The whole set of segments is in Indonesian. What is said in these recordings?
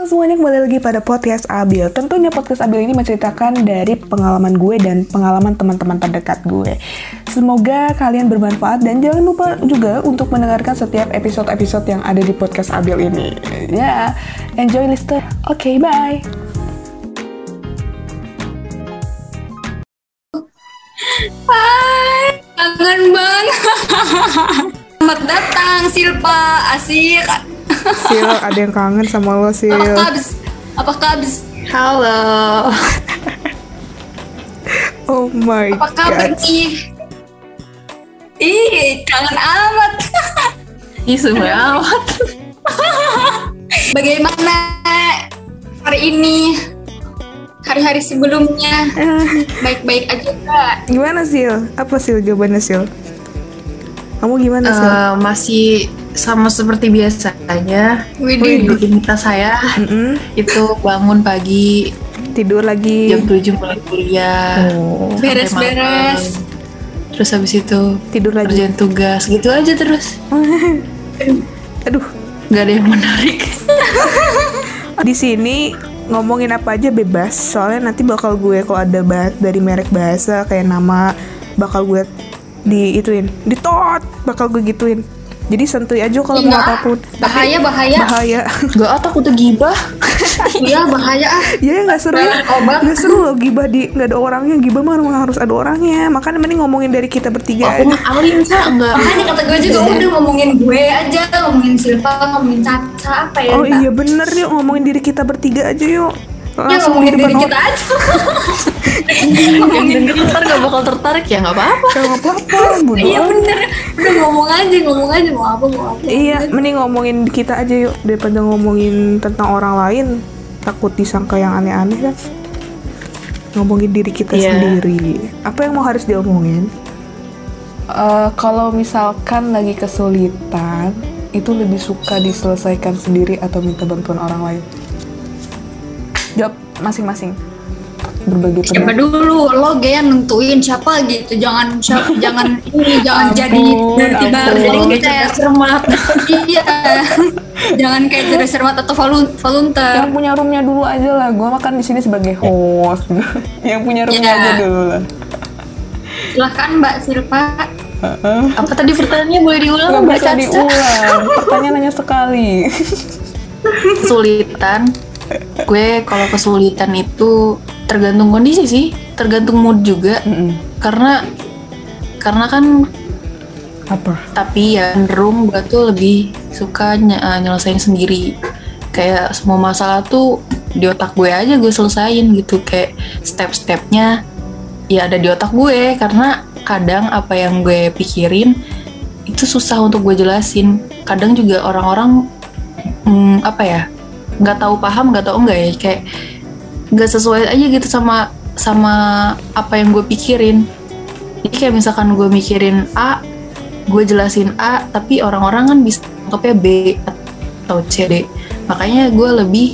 Semuanya kembali lagi pada podcast Abil. Tentunya podcast Abil ini menceritakan dari pengalaman gue dan pengalaman teman-teman terdekat gue. Semoga kalian bermanfaat dan jangan lupa juga untuk mendengarkan setiap episode-episode yang ada di podcast Abil ini. Ya, enjoy lister. Oke, bye. Hai, kangen banget. Selamat datang Silpa, asik. Sil, ada yang kangen sama lo, Sil. Apa kabs? Apa kabs? Halo. Oh my Apa kabar god. Ih, kangen amat. Ih, semua amat. Bagaimana hari ini? Hari-hari sebelumnya baik-baik aja kak. Gimana, Sil? Apa, Sil, jawabannya, Sil? Kamu gimana, Sil? Eh, masih sama seperti biasanya. Widih. Rutinitas saya Mm-mm. itu bangun pagi Tidur lagi. jam 7 mulai kuliah. Oh, Beres-beres. malam. Terus habis itu tidur lagi. kerjaan tugas gitu aja terus. Aduh, Gak ada yang menarik. di sini ngomongin apa aja bebas soalnya nanti bakal gue kalau ada bahas dari merek bahasa kayak nama bakal gue di ituin di tot bakal gue gituin jadi santuy aja kalau mau Enggak. apa pun Bahaya, bahaya. bahaya Gak ah takut gibah. Iya, bahaya ah. ya nggak seru ya nggak seru loh gibah di nggak ada orangnya gibah mah harus ada orangnya makanya mending ngomongin dari kita bertiga Aku aja mah alim Sa. enggak. Makanya kata gue juga udah ngomongin gue aja, ngomongin Silva, ngomongin Caca, apa ya? oh iya bener yuk ngomongin diri kita bertiga aja yuk Ya langsung ngomongin di diri kita aja. yang denger ntar gak bakal tertarik ya nggak apa-apa. Nggak apa-apa Iya bener, udah ngomong aja, ngomong aja mau apa mau apa. Iya, mending ngomongin kita aja yuk daripada ngomongin tentang orang lain. Takut disangka yang aneh-aneh kan. Ngomongin diri kita Iya. sendiri. Apa yang mau harus diomongin? Eh, kalau misalkan lagi kesulitan, itu lebih suka diselesaikan sendiri atau minta bantuan orang lain? Jawab masing-masing. Berbagi Siapa pendapat. dulu lo gaya nentuin siapa gitu, jangan siapa, jangan ini, jangan Ampun, jadi tiba jadi ya kayak cermat. iya, jangan kayak jadi sermat atau volun- volunteer. Yang punya roomnya dulu aja lah. Gue makan di sini sebagai host. yang punya roomnya Iya. aja dulu lah. Silahkan Mbak Silva. Apa tadi pertanyaannya boleh diulang Nggak Mbak bisa diulang. Pertanyaan hanya sekali. kesulitan gue kalau kesulitan itu tergantung kondisi sih tergantung mood juga. Karena karena kan Apa? tapi ya cenderung gue tuh lebih suka nye- eh, nyelesain sendiri. Kayak semua masalah tuh di otak gue aja gue selesain gitu. Kayak step-stepnya ya ada di otak gue. Karena kadang apa yang gue pikirin itu susah untuk gue jelasin. Kadang juga orang-orang hmm, apa ya nggak tahu paham nggak tahu enggak ya kayak nggak sesuai aja gitu sama sama apa yang gue pikirin. Jadi kayak misalkan gue mikirin A gue jelasin A tapi orang-orang kan bisa anggapnya B atau C D. Makanya gue lebih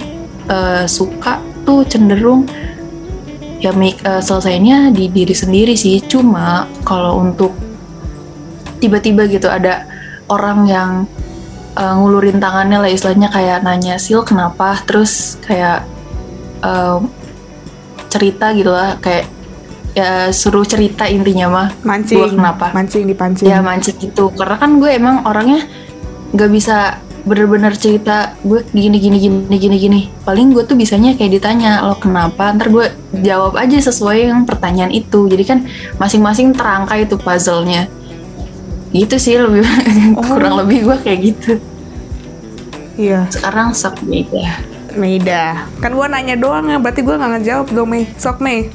eh, suka tuh cenderung ya make eh, selesainya di diri sendiri sih. Cuma kalau untuk tiba-tiba gitu ada orang yang eh, ngulurin tangannya lah istilahnya kayak nanya sil kenapa terus kayak eh, cerita gitu lah kayak ya suruh cerita intinya mah Mancing. Gua kenapa? Mancing dipancing. ya mancing gitu karena kan gue emang orangnya nggak bisa bener-bener cerita gue gini gini gini gini gini paling gue tuh bisanya kayak ditanya lo kenapa ntar gue jawab aja sesuai yang pertanyaan itu jadi kan masing-masing terangkai itu puzzle-nya gitu sih lebih kurang lebih gue kayak gitu Iya. sekarang sok beda Meida. Kan gua nanya doang ya, berarti gua nggak ngejawab dong, Mei. Sok, Mei.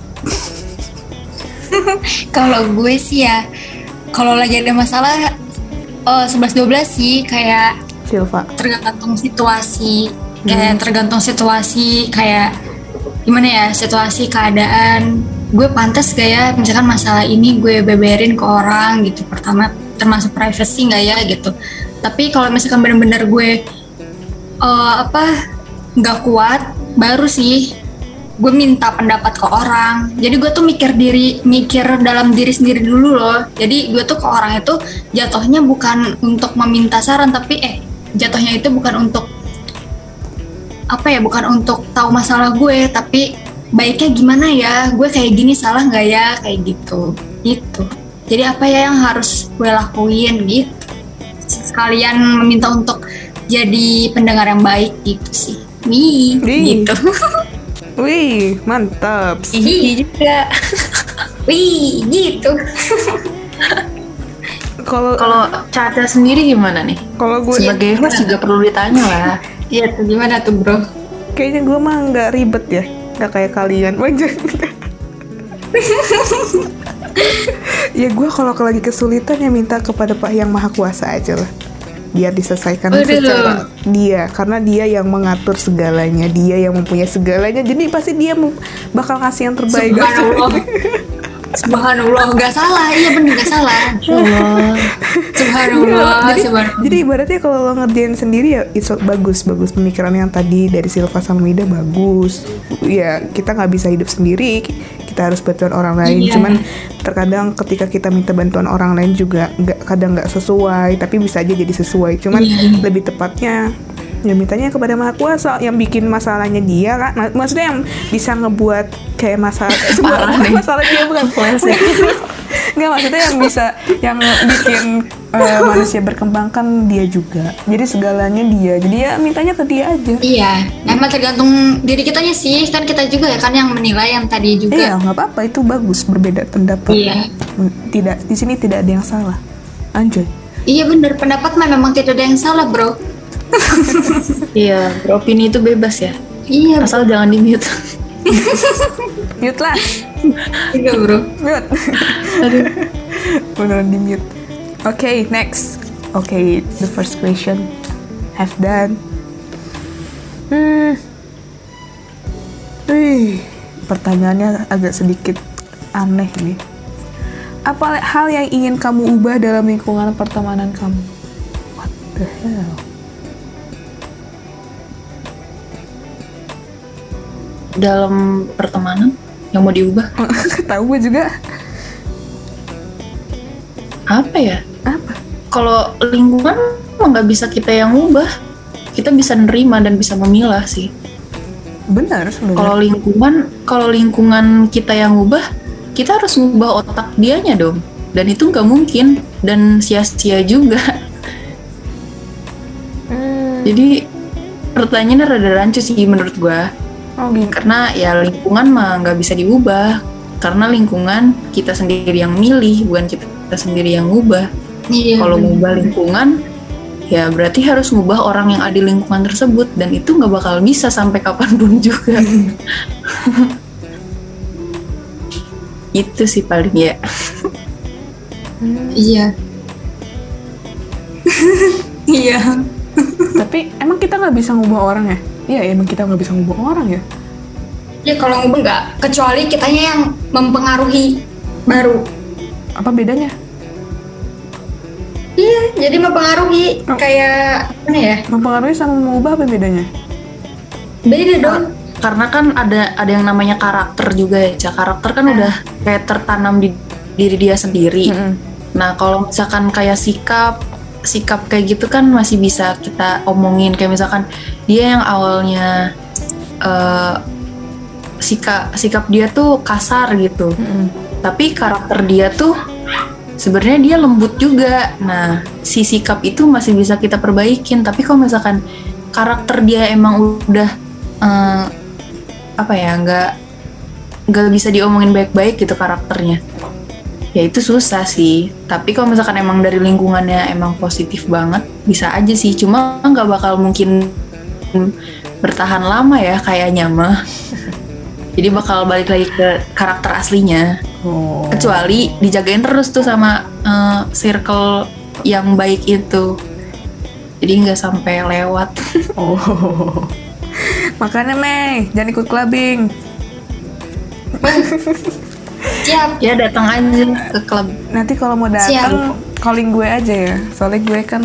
Kalau gue sih ya, kalau lagi ada masalah, oh 11-12 sih kayak Silva. tergantung situasi, kayak tergantung situasi kayak gimana ya situasi keadaan. Gue pantas gak ya, misalkan masalah ini gue beberin ke orang gitu. Pertama termasuk privacy nggak ya gitu. Tapi kalau misalkan bener-bener gue eh, apa nggak kuat, baru sih gue minta pendapat ke orang. Jadi gue tuh mikir diri mikir dalam diri sendiri dulu loh. Jadi gue tuh ke orang itu jatuhnya bukan untuk meminta saran tapi eh jatuhnya itu bukan untuk apa ya bukan untuk tahu masalah gue tapi baiknya gimana ya? Gue kayak gini salah nggak ya? Kayak gitu. Gitu jadi apa ya yang harus gue lakuin gitu sekalian meminta untuk jadi pendengar yang baik gitu sih Wih, Wih. gitu Wih, mantap. Ih juga Wih, gitu Kalau Kalau Caca sendiri gimana nih? kalau gue Sebagai host juga perlu ditanya lah. Iya tuh gimana tuh bro? kayaknya gue mah nggak ribet ya, nggak kayak kalian. Wajar. Ya gue kalau lagi kesulitan ya minta kepada Pak Yang Maha Kuasa aja lah. Biar diselesaikan Waduh. secara dia karena dia yang mengatur segalanya. Dia yang mempunyai segalanya. Jadi pasti dia bakal kasih yang terbaik. Subhanallah. Subhanallah. Gak salah. Iya bener gak salah. Subhanallah jadi, Subhanallah. jadi ibaratnya kalau lo ngerjain sendiri ya itu bagus bagus. Pemikiran yang tadi dari Silva sama Mida bagus. Ya kita nggak bisa hidup sendiri kita harus bantuan orang lain Iya. cuman terkadang ketika kita minta bantuan orang lain juga nggak kadang nggak sesuai tapi bisa aja jadi sesuai cuman Iya. lebih tepatnya ya mintanya kepada maha kuasa yang bikin masalahnya dia kan Mak- maksudnya yang bisa ngebuat kayak masalah sebuah Parah nih. masalah dia bukan nggak maksudnya yang bisa yang bikin eh, manusia berkembang kan dia juga. Jadi segalanya dia. Jadi ya mintanya ke dia aja. Iya Emang tergantung diri kitanya sih. Kan kita juga ya kan yang menilai yang tadi iya juga nggak apa-apa. Itu bagus berbeda pendapat. Iya. Tidak di sini tidak ada yang salah. Anjay Iya bener. Pendapat mah memang tidak ada yang salah bro Iya, beropini itu bebas ya. Iya Asal jangan di mute. mute lah. Iya bro. Mute. Beneran di mute oke next. Oke the first question. Have done. Hmm. Wih, pertanyaannya agak sedikit aneh nih. Apa hal yang ingin kamu ubah dalam lingkungan pertemanan kamu? What the hell? Dalam pertemanan yang mau diubah Tahu gue juga. apa ya? Apa? Kalau lingkungan nggak bisa kita yang ubah. Kita bisa nerima dan bisa memilah sih. Benar sebenarnya. Kalau lingkungan, kalau lingkungan kita yang ubah, kita harus ngubah otak dianya dong. Dan itu nggak mungkin dan sia-sia juga. Hmm, Jadi pertanyaannya rada rancu sih menurut gua. Oh gitu. Karena ya lingkungan mah nggak bisa diubah. Karena lingkungan kita sendiri yang milih, bukan kita sendiri yang ngubah. Iya Kalau ngubah lingkungan, ya berarti harus ngubah orang yang ada di lingkungan tersebut dan itu nggak bakal bisa sampai kapan pun juga. itu sih paling ya. Iya Iya Tapi emang kita nggak bisa ngubah orang ya? Iya, emang kita nggak bisa ngubah orang ya. Ya kalau ngubah nggak Kecuali kitanya yang mempengaruhi Baru Apa bedanya? Iya, jadi mempengaruhi Oh. kayak mana ya? Mempengaruhi sama mengubah apa bedanya? Beda dong. Karena kan ada ada yang namanya karakter juga ya, Ca. Karakter kan udah kayak tertanam di diri dia sendiri. Mm-mm. Nah, kalau misalkan kayak sikap sikap kayak gitu kan masih bisa kita omongin kayak misalkan dia yang awalnya eh, sikap sikap dia tuh kasar gitu. Mm-mm. Tapi karakter dia tuh sebenarnya dia lembut juga. Nah, si sikap itu masih bisa kita perbaikin, tapi kalau misalkan karakter dia emang udah eh, apa ya, nggak nggak bisa diomongin baik-baik gitu karakternya ya itu susah sih tapi kalau misalkan emang dari lingkungannya emang positif banget bisa aja sih cuma nggak bakal mungkin bertahan lama ya kayaknya mah jadi bakal balik lagi ke karakter aslinya Oh. kecuali dijagain terus tuh sama eh, circle yang baik itu jadi nggak sampai lewat Oh. Makanya Mei, jangan ikut clubbing. Siap. ya datang aja ke klub Nanti kalau mau datang calling gue aja ya. Soalnya gue kan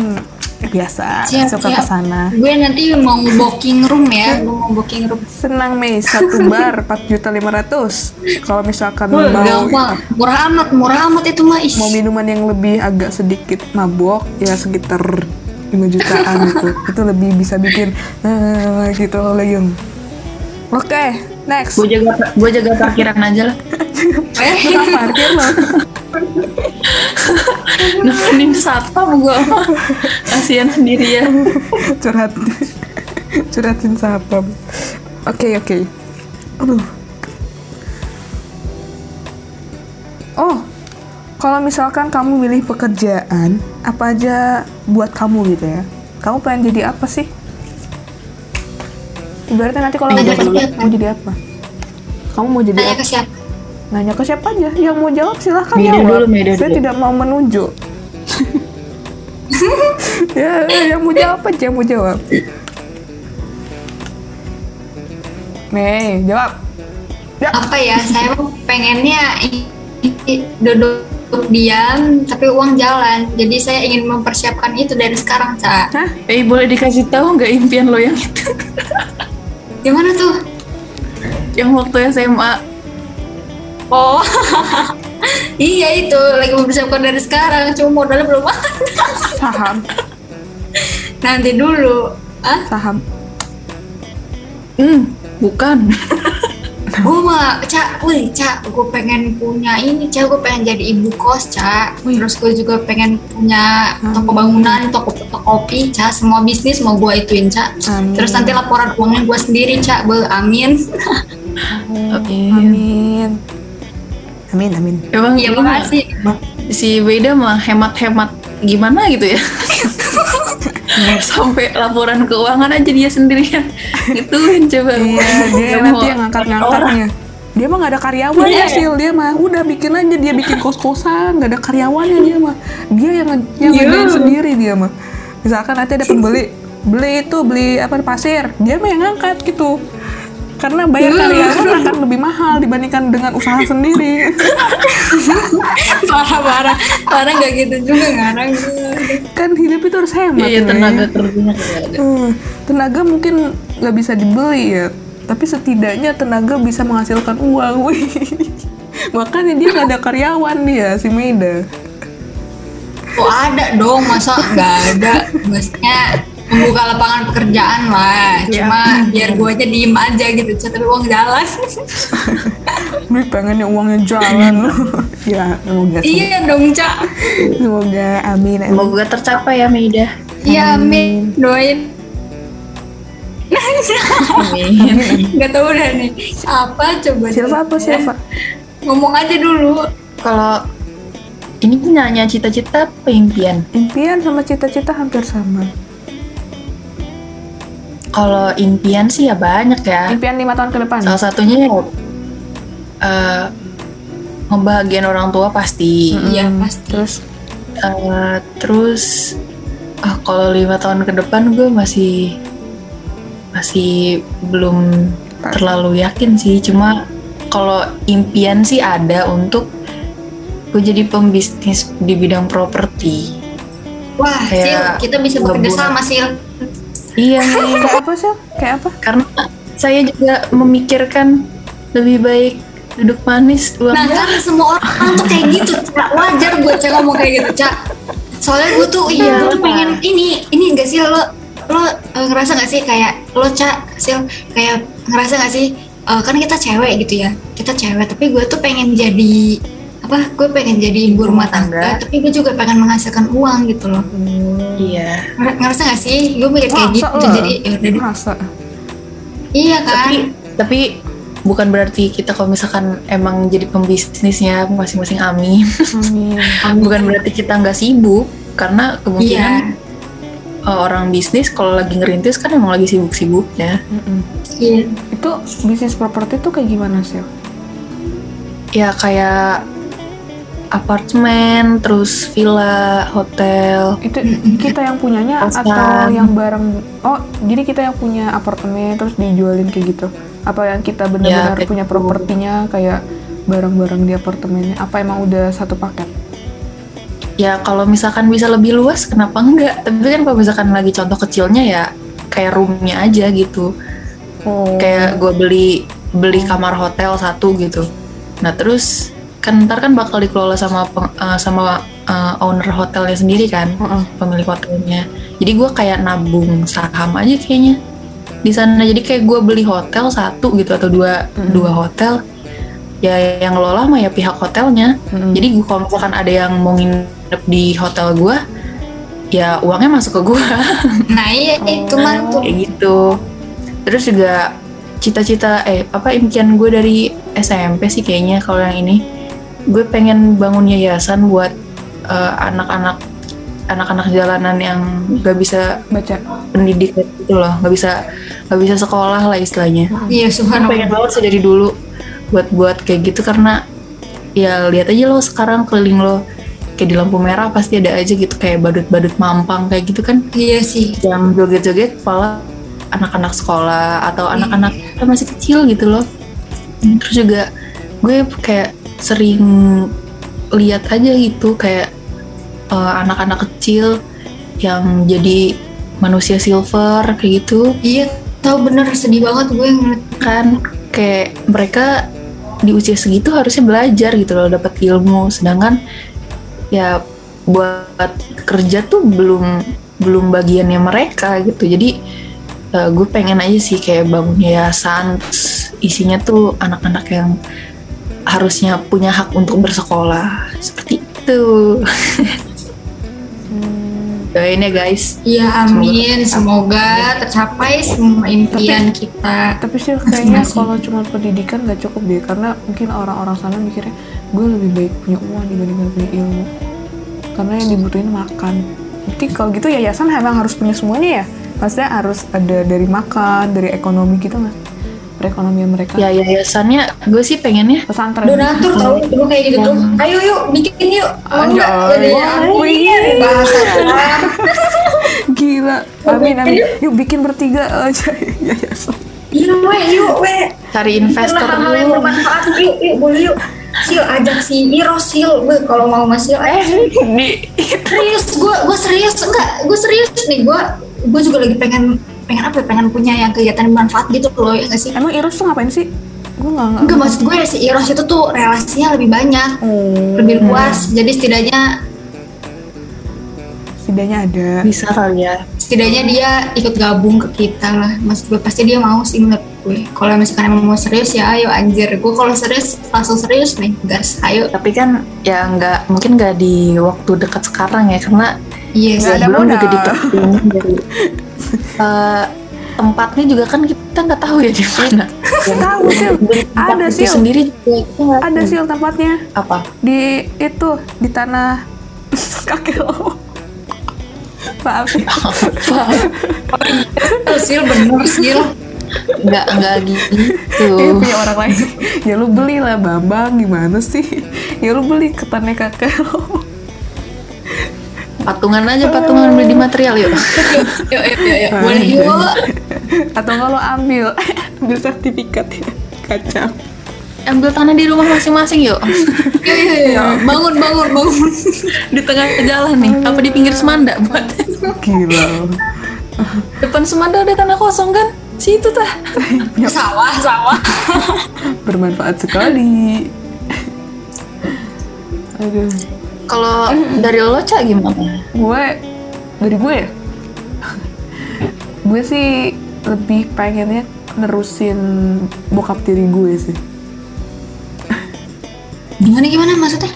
biasa Siap, suka siap. ke sana. Gue nanti mau booking room ya, gue mau booking room. Senang Mei, satu bar 4 juta 500. Kalau misalkan mau gampang. Murah amat, murah amat itu mah. Mau minuman yang lebih agak sedikit mabok ya sekitar 5 jutaan gitu itu lebih bisa bikin eh, gitu loh Yung oke next. Gue jaga gue jaga parkiran aja lah. Tukang parkir loh nemenin satpam gue kasihan sendiri ya. Curhat. Curhatin siapa oke oke. Aduh. Oh kalau misalkan kamu milih pekerjaan apa aja buat kamu gitu ya? Kamu pengen jadi apa sih ibaratnya nanti kalau Nanya udah lulus, mau jadi apa kamu mau jadi Tanya apa ke siapa? nanya ke siapa aja yang mau jawab silahkan jawab dulu, saya dulu. tidak mau menunjuk ya yang mau jawab aja yang mau jawab Nih, jawab. Ya. Apa ya? Saya mau pengennya duduk diam tapi uang jalan. Jadi saya ingin mempersiapkan itu dari sekarang, Ca. Hah? eh boleh dikasih tahu nggak impian lo yang itu Gimana tuh? yang waktu SMA Oh, iya itu lagi mempersiapkan dari sekarang. Cuma modalnya belum ada. Saham, Nanti dulu. Ah, saham. hmm bukan gue mah, Cak, wih, Cak, gue pengen punya ini, Cak, gue pengen jadi ibu kos, Cak. Wih. Terus gue juga pengen punya toko bangunan, toko, toko kopi, Cak. Semua bisnis mau gue ituin, Cak. Amin. Terus nanti laporan uangnya gue sendiri, Cak. Be, amin. Amin. Amin. Amin, amin. emang Iya, lu mah- makasih. si Beda mah hemat-hemat gimana gitu ya sampai laporan keuangan aja dia sendirian gituin coba Iya, dia nanti mau yang ngangkat-ngangkatnya. Dia mah gak ada karyawan Iya. ya, Sil. Dia mah udah bikin aja dia bikin kos-kosan, gak ada karyawannya dia mah. Dia yang yang Iya. ngerjain sendiri dia mah. Misalkan nanti ada pembeli, beli itu beli apa pasir, dia mah yang ngangkat gitu. Karena bayar Iya. karyawan akan lebih mahal dibandingkan dengan usaha sendiri. parah, parah. Parah nggak gitu juga, ngarang. kan hidup itu harus hemat. iya tenaga kerjanya. Hmm, tenaga mungkin nggak bisa dibeli ya, tapi setidaknya tenaga bisa menghasilkan uang. Wih. Makanya dia nggak ada karyawan dia si Meida. Oh ada dong, masa nggak ada? Maksudnya membuka lapangan pekerjaan lah. Cuma biar gue aja diem aja gitu, Cak. Tapi uang jalan. Gue pengennya uangnya jalan. ya semoga iya dong, Cak. semoga amin. amin. semoga tercapai ya Meida Iya, amin. Doain. amin Gak tau udah nih. Apa coba? Silva apa Silva? Ngomong aja dulu. kalau ini nanya cita-cita apa impian Impian sama cita-cita hampir sama. Kalau impian sih ya banyak ya. Impian lima tahun ke depan. salah satunya ya eh, ngebahagiain orang tua pasti. Iya, Hmm, pasti. Terus? Eh, terus ah kalau lima tahun ke depan gue masih masih belum terlalu yakin sih. Cuma kalau impian sih ada untuk gue jadi pembisnis di bidang properti. Wah, Sil, Kayak kita bisa bekerja sama, Sil. Iya nih kayak apa sih? Kayak apa? karena saya juga memikirkan lebih baik duduk manis uang Nah kan semua orang tuh kayak gitu, Cak. Wajar gue Cak ngomong kayak gitu, Cak. Soalnya gue tuh, iya, gue tuh pengen ini, ini gak sih lo, lo eh, ngerasa gak sih kayak lo Cak, Sil, kayak ngerasa gak sih, eh, kan kita cewek gitu ya, kita cewek, tapi gue tuh pengen jadi apa? Gue pengen jadi ibu rumah tangga, tapi gue juga pengen menghasilkan uang gitu loh. iya Nger- Ngerasa gak sih? Gue mikir kayak gitu, lah? jadi ya udah deh. Masa? Iya kan? tapi tapi bukan berarti kita kalau misalkan emang jadi pembisnisnya masing-masing amin Amin. bukan berarti kita nggak sibuk karena Iya. kemungkinan uh, orang bisnis kalau lagi ngerintis kan emang lagi sibuk-sibuknya Mm-mm. Iya. Itu bisnis properti tuh kayak gimana sih? ya kayak apartemen terus villa hotel Itu kita yang punyanya Kosan. atau yang bareng? Oh, jadi kita yang punya apartemen terus dijualin kayak gitu? Apa yang kita benar-benar kayak punya gitu. propertinya kayak barang-barang di apartemennya? Apa emang udah satu paket? ya kalau misalkan bisa lebih luas kenapa enggak tapi kan kalau misalkan lagi contoh kecilnya ya kayak roomnya aja gitu Oh, kayak gue beli beli kamar hotel satu gitu nah terus kan ntar kan bakal dikelola sama peng- eh, sama uh, owner hotelnya sendiri kan Heeh. pemilik hotelnya jadi gue kayak nabung saham aja kayaknya di sana jadi kayak gue beli hotel satu gitu atau dua Mm. dua hotel ya yang ngelola mah ya pihak hotelnya Mm-mm. jadi gua- kalau misalkan ada yang mau nginep di hotel gue ya uangnya masuk ke gue Nah iya itu mah tuh. kayak gitu terus juga cita-cita eh apa impian gue dari SMP sih kayaknya kalau yang ini gue pengen bangun yayasan buat eh, anak-anak anak-anak jalanan yang gak bisa baca. pendidikan gitu loh. Nggak bisa nggak bisa sekolah lah istilahnya. Iya subhanallah. pengen banget sih dari dulu buat buat kayak gitu karena ya lihat aja lo sekarang keliling lo kayak di lampu merah pasti ada aja gitu kayak badut-badut mampang kayak gitu kan. Iya sih. yang joget-joget kepala anak-anak sekolah atau anak-anak yang masih kecil gitu loh. Terus juga gue kayak sering lihat aja gitu kayak eh, anak-anak kecil yang jadi manusia silver kayak gitu. Iya tahu bener sedih banget gue ngeliat. kan kayak mereka di usia segitu harusnya belajar gitu loh dapat ilmu. Sedangkan ya buat kerja tuh belum belum bagiannya mereka gitu. Jadi eh, gue pengen aja sih kayak bangun yayasan isinya tuh anak-anak yang harusnya punya hak untuk bersekolah. Seperti itu. Doain ya guys. Iya amin. Semoga tercapai semua impian kita. tapi sih kayaknya kalau cuma pendidikan nggak cukup deh karena mungkin orang-orang sana mikirnya gue lebih baik punya uang dibandingkan punya ilmu. Karena yang dibutuhin makan. Berarti kalau gitu yayasan emang harus punya semuanya ya? Maksudnya harus ada dari makan dari ekonomi gitu mas perekonomian mereka. Ya yayasannya gue sih pengennya pesantren. Donatur tahu gue kayak gitu. Tuh. Ayo yuk bikin yuk. Mau nggak? Anjay. Jadinya Wih. bahasa gila. Amin amin. Yuk bikin bertiga aja yayasan. Iya we yuk we. cari investor Karena hal-hal yang dulu bermanfaat. Yuk yuk boleh yuk. Sil ajak si Iro Sil. Gue kalau mau mas Sil eh. Serius gue gue serius. Enggak gue serius nih. Gue gue juga lagi pengen pengen apa ya, pengen punya yang kegiatan bermanfaat gitu loh ya nggak sih? Emang Iros tuh ngapain sih? Gue nggak Enggak maksud gue si Iros itu tuh relasinya lebih banyak Oh. lebih luas. Jadi setidaknya setidaknya ada. Bisa kali ya. setidaknya dia ikut gabung ke kita lah. Maksud gue pasti dia mau sih menurut gue. Kalau misalkan emang mau serius ya ayo anjir. Gue kalau serius langsung serius nih gas. Ayo. Tapi kan ya nggak mungkin nggak di waktu dekat sekarang ya. Karena iya sih. Ada belum modal. juga dari eh, tempatnya juga kan kita nggak tahu ya di mana. Tahu, tempat Ada, Sil. sendiri juga ada sih tempatnya. Apa? Di itu di tanah kakek lo maaf. Ya. Oh, sil bener sil. Nggak nggak gitu. Ini punya orang lain. Ya lu beli lah bambang gimana sih? Ya lu beli ke tanah kakek lo patungan aja patungan beli di material yuk. Yuk yuk yuk, yuk. boleh yuk. Atau nggak lo ambil ambil sertifikat ya kacau ambil tanah di rumah masing-masing yuk. Yuk yuk, yuk. bangun bangun bangun. Di tengah jalan nih apa di pinggir semanda buat? Gila. Depan semanda ada tanah kosong kan? Situ tah. Sawah sawah. Bermanfaat sekali. Aduh kalau dari lo cak gimana? Gue dari gue ya? Gue sih lebih pengennya nerusin bokap tiri gue sih. Gimana gimana maksudnya?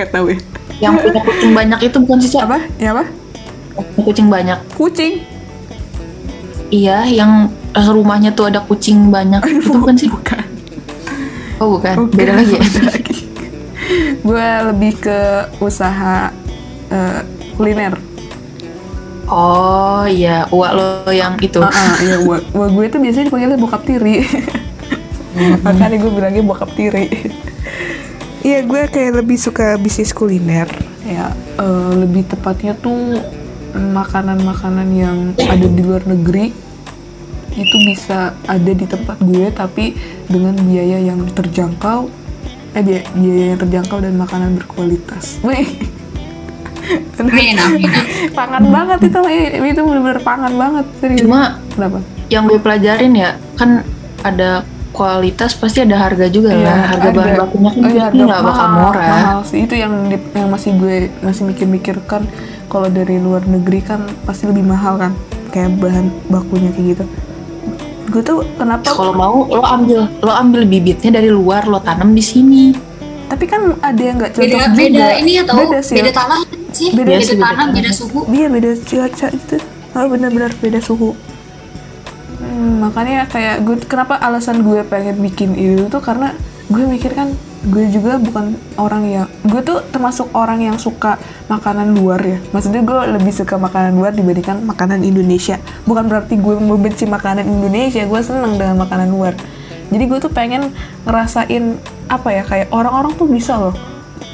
Gak tau ya. Yang punya kucing banyak itu bukan sih apa? Ya apa? Kucing banyak. Kucing? Iya yang eh, rumahnya tuh ada kucing banyak. Itu bukan sih? bukan. Oh bukan. Bukan, beda lagi ya? beda lagi gue lebih ke usaha eh, kuliner. Oh iya uak lo yang itu. Ah, ah, iya gua, gua gue tuh biasanya dipanggilnya bokap tiri. Makanya gue bilangnya bokap tiri. Iya gue kayak lebih suka bisnis kuliner. Ya eh, lebih tepatnya tuh makanan-makanan yang ada di luar negeri itu bisa ada di tempat gue tapi dengan biaya yang terjangkau eh biaya, biaya yang terjangkau dan makanan berkualitas Wih. amin amin pangan banget itu itu bener-bener pangan banget serius cuma kenapa yang gue pelajarin ya kan ada kualitas pasti ada harga juga Iya, lah. Harga ada. bahan bakunya kan Oh, iya, nggak bakal murah. Mahal sih itu yang di- yang masih gue masih mikir-mikir kan kalau dari luar negeri kan pasti lebih mahal kan kayak bahan bakunya kayak gitu. Gue tuh kenapa? Kalau mau lo ambil lo ambil bibitnya dari luar lo tanam di sini. Tapi kan ada yang nggak cocok beda juga. beda ini ya tau Beda sih. beda tanah sih Beda beda, sih, beda tanah tanah. beda suhu Iya beda cuaca itu. Oh benar-benar beda suhu. Hmm, makanya kayak gue kenapa alasan gue pengen bikin itu tuh karena gue mikir kan gue juga bukan orang yang gue tuh termasuk orang yang suka makanan luar ya. Maksudnya gue lebih suka makanan luar dibandingkan makanan Indonesia. Bukan berarti gue membenci makanan Indonesia gue seneng dengan makanan luar. Jadi gue tuh pengen ngerasain apa ya kayak orang-orang tuh bisa loh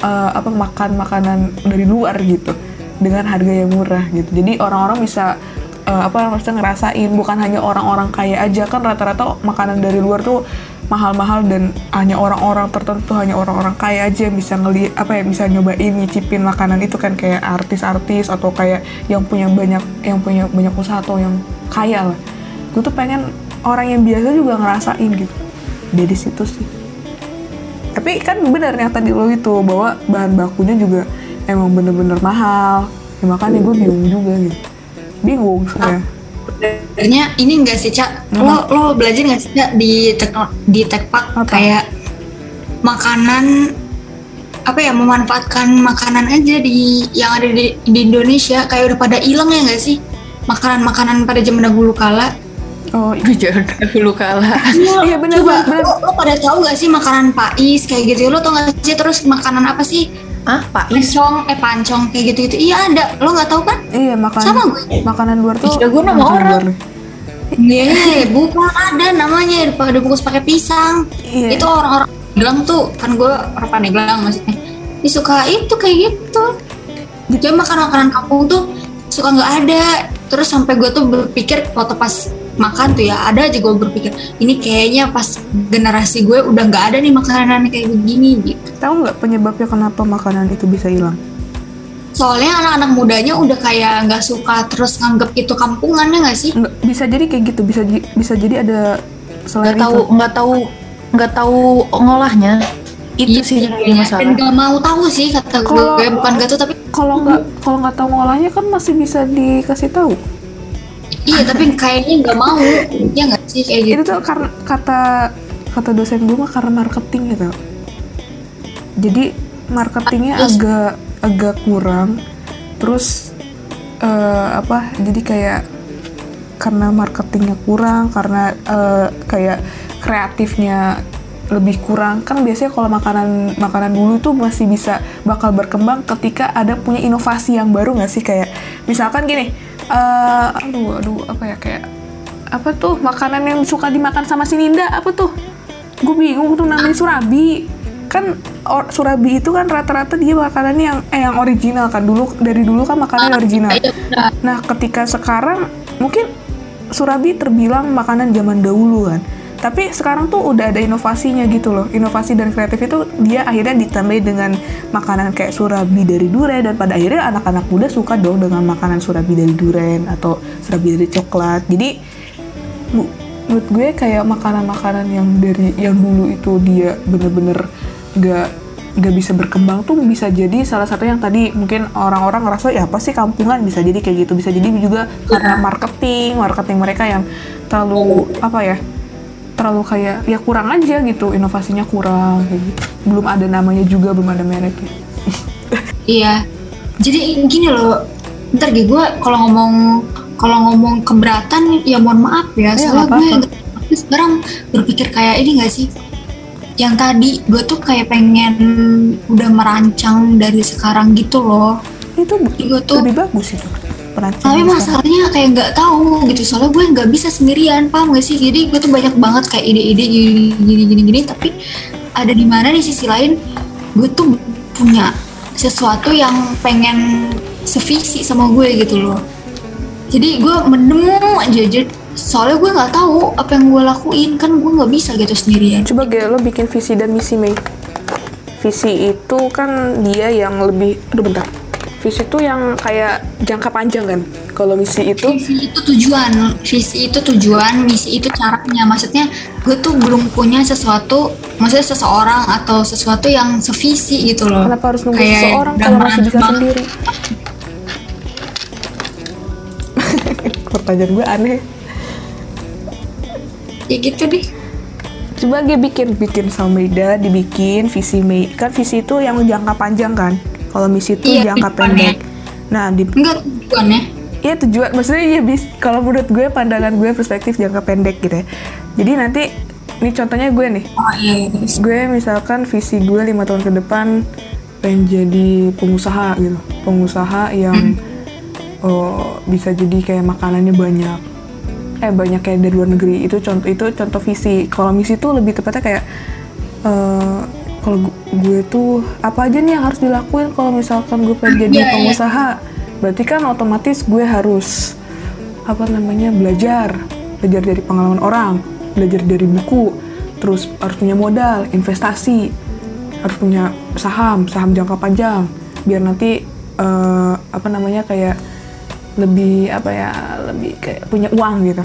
eh, apa makan makanan dari luar gitu dengan harga yang murah gitu. Jadi orang-orang bisa eh, apa maksudnya ngerasain bukan hanya orang-orang kaya aja kan rata-rata makanan dari luar tuh mahal-mahal dan hanya orang-orang tertentu hanya orang-orang kaya aja yang bisa ngeli apa ya bisa nyobain nyicipin makanan itu kan kayak artis-artis atau kayak yang punya banyak yang punya banyak usaha atau yang kaya lah. Gue tuh pengen orang yang biasa juga ngerasain gitu. Dari situ sih. Tapi kan benar yang tadi lo itu bahwa bahan bakunya juga emang bener-bener mahal. Ya, makanya gue bingung juga gitu. Bingung saya sebenarnya ini enggak sih cak lo lo belajar nggak sih cak di tekno, di tekpak Apa? kayak makanan apa ya memanfaatkan makanan aja di yang ada di, di Indonesia kayak udah pada hilang ya nggak sih makanan-makanan pada zaman dahulu kala oh Jangan dahulu kalah. Iya, bener, Coba, bener. Lo, lo pada tahu gak sih makanan Pais kayak gitu? Lo tau gak sih terus makanan apa sih? Ah, Pak Is. Pancong, eh pancong kayak gitu-gitu. Iya ada. Lo nggak tahu kan? iya makanan Sama gue. makanan luar tuh Iya, gue nama makanan orang. Iya, bukan ada namanya pada bungkus pakai pisang. Iya. Itu orang-orang bilang tuh kan gue orang Pandeglang maksudnya. Dia suka itu kayak gitu. Jadi makanan-makanan kampung tuh suka nggak ada. Terus sampai gue tuh berpikir waktu pas makan tuh ya ada aja gue berpikir ini kayaknya pas generasi gue udah nggak ada nih makanan kayak begini gitu. tahu nggak penyebabnya kenapa makanan itu bisa hilang Soalnya anak-anak mudanya udah kayak nggak suka terus nganggep itu kampungannya nggak sih? Nggak, bisa jadi kayak gitu bisa bisa jadi ada Nggak tahu, nggak tahu, nggak tahu ngolahnya. Itu sih yang jadi iya. masalah. Dan gak mau tahu sih kata gue, Kalau- gue bukan gak tuh tapi kalau nggak kalau nggak tahu ngolahnya kan masih bisa dikasih tahu iya tapi kayaknya nggak mau, ya nggak sih kayak gitu. itu tuh karena kata kata dosen gue mah karena marketing gitu. Jadi marketingnya Terus? agak agak kurang. Terus eh, apa jadi kayak karena marketingnya kurang karena eh, kayak kreatifnya lebih kurang. Kan biasanya kalau makanan makanan dulu tuh masih bisa bakal berkembang ketika ada punya inovasi yang baru nggak sih? Kayak misalkan gini eh aduh aduh apa ya kayak apa tuh makanan yang suka dimakan sama si Ninda apa tuh gue bingung tuh namanya surabi kan or- surabi itu kan rata-rata dia makanan yang eh yang original kan dulu dari dulu kan makanan original Iya, benar. Nah, ketika sekarang mungkin surabi terbilang makanan zaman dahulu kan. Tapi sekarang tuh udah ada inovasinya gitu loh. Inovasi dan kreatif itu dia akhirnya ditambahi dengan makanan kayak surabi dari duren dan pada akhirnya anak-anak muda suka dong dengan makanan surabi dari duren atau surabi dari coklat. Jadi menurut gue kayak makanan-makanan yang dari yang dulu itu dia bener-bener gak gak bisa berkembang tuh bisa jadi salah satu yang tadi mungkin orang-orang ngerasa ya apa sih kampungan bisa jadi kayak gitu bisa jadi juga karena marketing marketing mereka yang terlalu apa ya terlalu kayak ya kurang aja gitu inovasinya kurang kayak gitu belum ada namanya juga belum ada mereknya Iya. Jadi gini loh, ntar gue kalau ngomong kalau ngomong keberatan ya mohon maaf ya, Iya, soalnya gue sekarang berpikir kayak ini gak sih? Yang tadi gue tuh kayak pengen udah merancang dari sekarang gitu loh. itu Gue tuh lebih bagus itu tapi masalahnya kayak nggak tahu gitu. Soalnya gue nggak bisa sendirian paham gak sih? Jadi gue tuh banyak banget kayak ide-ide gini gini gini gini. Tapi ada di mana di sisi lain gue tuh punya sesuatu yang pengen sevisi sama gue gitu loh. Jadi gue menemu aja. Jadi soalnya gue nggak tahu apa yang gue lakuin. Kan gue nggak bisa gitu sendirian. Coba Ge, lo bikin visi dan misi Mei. Visi itu kan dia yang lebih, aduh bentar. Visi itu yang kayak jangka panjang kan? Kalau misi itu? Visi itu tujuan. Visi itu tujuan misi itu caranya. Maksudnya gue tuh belum punya sesuatu maksudnya seseorang atau sesuatu yang sevisi gitu loh. Kenapa harus nunggu Kayak seseorang? Kalau masih bisa gambaran sendiri? Pertanyaan gue aneh. Ya gitu deh. Coba dia bikin bikin sama Maida dibikin visi Mei kan visi itu yang jangka panjang kan kalau misi itu Iya, jangka pendek. Nah di enggak tujuannya. Iya tujuan, maksudnya ya bis, kalau menurut gue pandangan gue perspektif jangka pendek gitu ya. Jadi nanti, ini contohnya gue nih, oh iya iya, gue misalkan visi gue lima tahun ke depan pengen jadi pengusaha gitu, pengusaha yang oh, bisa jadi kayak makanannya banyak, eh banyak kayak dari luar negeri. Itu contoh itu contoh visi. Kalau misi tuh lebih tepatnya kayak eh, kalau gu- gue tuh apa aja nih yang harus dilakuin kalau misalkan gue pengen jadi Iya, iya. pengusaha, berarti kan otomatis gue harus apa namanya belajar. Belajar dari pengalaman orang belajar dari buku terus harus punya modal investasi harus punya saham saham jangka panjang. Biar nanti eh, apa namanya kayak lebih apa ya lebih kayak punya uang gitu.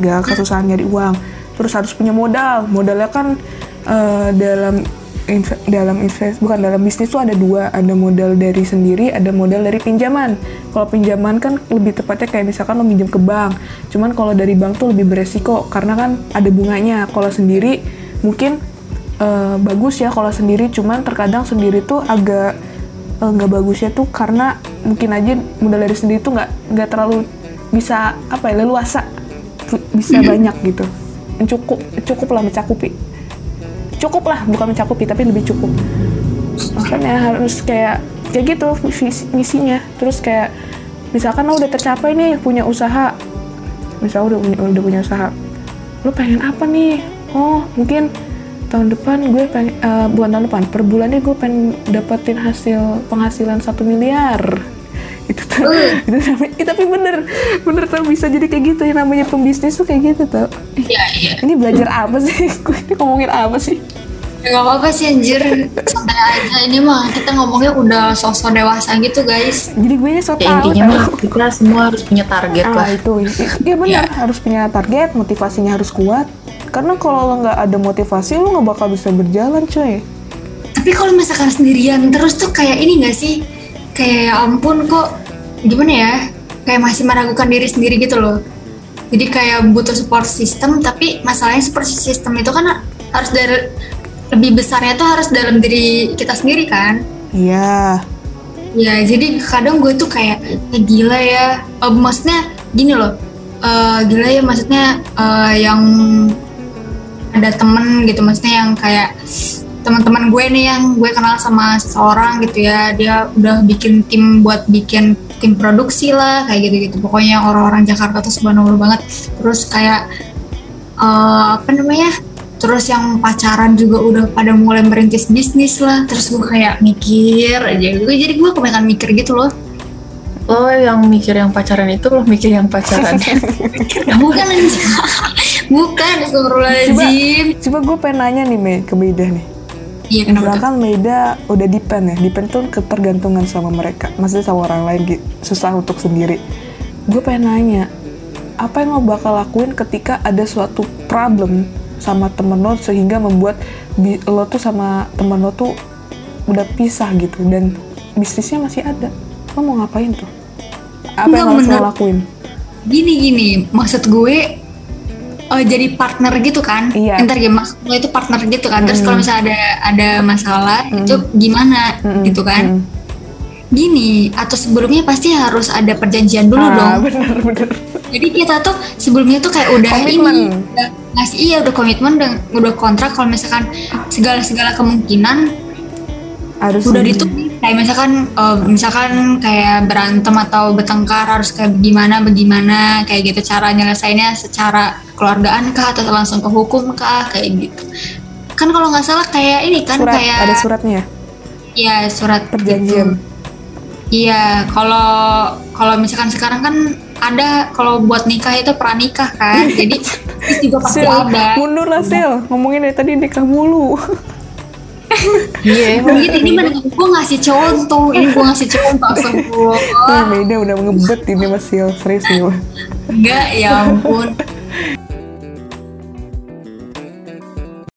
Gak kesusahan nyari uang. Terus harus punya modal. Modalnya kan eh, dalam inve- dalam invest bukan dalam bisnis tuh ada dua ada modal dari sendiri ada modal dari pinjaman. Kalau pinjaman kan lebih tepatnya kayak misalkan lo minjem ke bank cuman kalau dari bank tuh lebih beresiko karena kan ada bunganya. Kalau sendiri mungkin eh, bagus ya kalau sendiri cuman terkadang sendiri tuh agak eh, nggak bagusnya tuh karena mungkin aja modal dari sendiri tuh nggak nggak terlalu bisa apa ya leluasa bisa banyak gitu. Cukup cukup lah mencakupi cukup lah bukan mencakupi tapi lebih cukup. Makanya harus kayak kayak gitu misinya. Terus kayak misalkan lo udah tercapai nih punya usaha. Misalnya udah punya udah punya usaha. Lo pengen apa nih? Oh mungkin tahun depan gue pengen eh, bukan tahun depan per bulannya gue pengen dapetin hasil penghasilan satu miliar itu tuh itu namanya eh, tapi bener bener tau bisa jadi kayak gitu yang namanya pembisnis tuh kayak gitu tau. Iya iya. ini belajar apa sih? Gue ini ngomongin apa sih? Ya, gak apa-apa sih anjir. Santai aja ini mah kita ngomongnya udah sosok dewasa gitu guys. Jadi gue so ya tau intinya mah kita semua harus punya target ah lah. itu iya benar harus punya target motivasinya harus kuat. Karena kalau lo nggak ada motivasi lo nggak bakal bisa berjalan coy. Tapi kalau misalkan sendirian terus tuh kayak ini gak sih kayak ya ampun kok gimana ya kayak masih meragukan diri sendiri gitu loh jadi kayak butuh support system tapi masalahnya support system itu kan harus dari lebih besarnya tuh harus dalam diri kita sendiri kan iya Ya, jadi kadang gue tuh kayak eh, gila ya. Eh, maksudnya gini loh. eh, gila ya maksudnya eh, yang ada temen gitu maksudnya yang kayak teman-teman gue nih yang gue kenal sama seseorang gitu ya dia udah bikin tim buat bikin tim produksi lah kayak gitu-gitu. Pokoknya orang-orang Jakarta tuh subhanallah banget. Terus kayak eh, apa namanya terus yang pacaran juga udah pada mulai merintis bisnis lah. Terus gue kayak mikir aja gue jadi gue kebanyakan mikir gitu loh. Lo yang mikir yang pacaran itu lo mikir yang pacaran. Bukan bukan coba Astagfirullahaladzim. coba gue pengen nanya nih Mei ke Meida nih iya kenapa Meida udah depend ya, depend tuh ketergantungan sama mereka, maksudnya sama orang lain gitu, susah untuk sendiri. Gue pengen nanya, apa yang lo bakal lakuin ketika ada suatu problem sama temen lo sehingga membuat lo tuh sama temen lo tuh udah pisah gitu dan bisnisnya masih ada, lo mau ngapain tuh? Apa Enggak, yang lo lakuin? gini gini maksud gue eh, jadi partner gitu kan Iya. ntar ya maksud gue itu partner gitu kan terus kalau misalnya ada ada masalah itu gimana Mm-mm, gitu kan mm-mm. gini atau sebelumnya pasti harus ada perjanjian dulu Ah, dong bener bener. Jadi kita tuh sebelumnya tuh kayak udah Komitmen. ini, udah ngasih iya udah komitmen, udah, udah kontrak kalau misalkan segala segala kemungkinan Harus udah ditulis. Kayak misalkan, eh, misalkan kayak berantem atau bertengkar harus kayak gimana bagaimana kayak gitu cara nyelesainnya secara keluargaan kah atau langsung ke hukum kah kayak gitu. Kan kalau nggak salah kayak ini kan Surat, kayak ada suratnya ya? Iya surat Perjanjian. gitu. Iya, kalau kalau misalkan sekarang kan ada kalau buat nikah itu pranikah kan, jadi itu juga pasti Sil, ada. mundur lah Sil, ngomongin dari tadi nikah mulu. Iya emang Gitu, ini mana gue ngasih contoh, ini gue ngasih contoh astagfirullah. Wah, Meda udah ngebet ini Mas Sil, serius nih. Enggak, ya ampun.